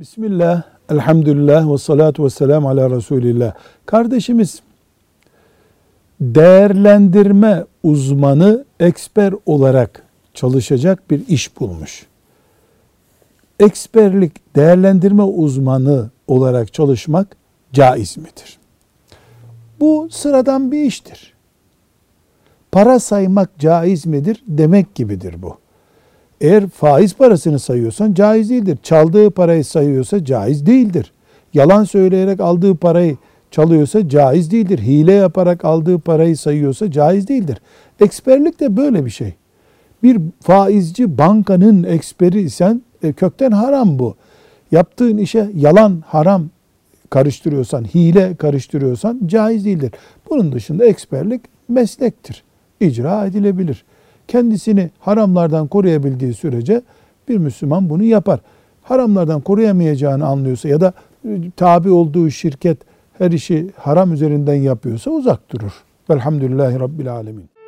Bismillah, elhamdülillah ve salatu ve selamu ala Resulillah. Kardeşimiz değerlendirme uzmanı, eksper olarak çalışacak bir iş bulmuş. Eksperlik, değerlendirme uzmanı olarak çalışmak caiz midir? Bu sıradan bir iştir. Para saymak caiz midir demek gibidir bu. Eğer faiz parasını sayıyorsan caiz değildir. Çaldığı parayı sayıyorsa caiz değildir. Yalan söyleyerek aldığı parayı çalıyorsa caiz değildir. Hile yaparak aldığı parayı sayıyorsa caiz değildir. Eksperlik de böyle bir şey. Bir faizci bankanın eksperi isen e, kökten haram bu. Yaptığın işe yalan haram karıştırıyorsan, hile karıştırıyorsan caiz değildir. Bunun dışında eksperlik meslektir. İcra edilebilir kendisini haramlardan koruyabildiği sürece bir Müslüman bunu yapar. Haramlardan koruyamayacağını anlıyorsa ya da e, tabi olduğu şirket her işi haram üzerinden yapıyorsa uzak durur. Velhamdülillahi Rabbil Alemin.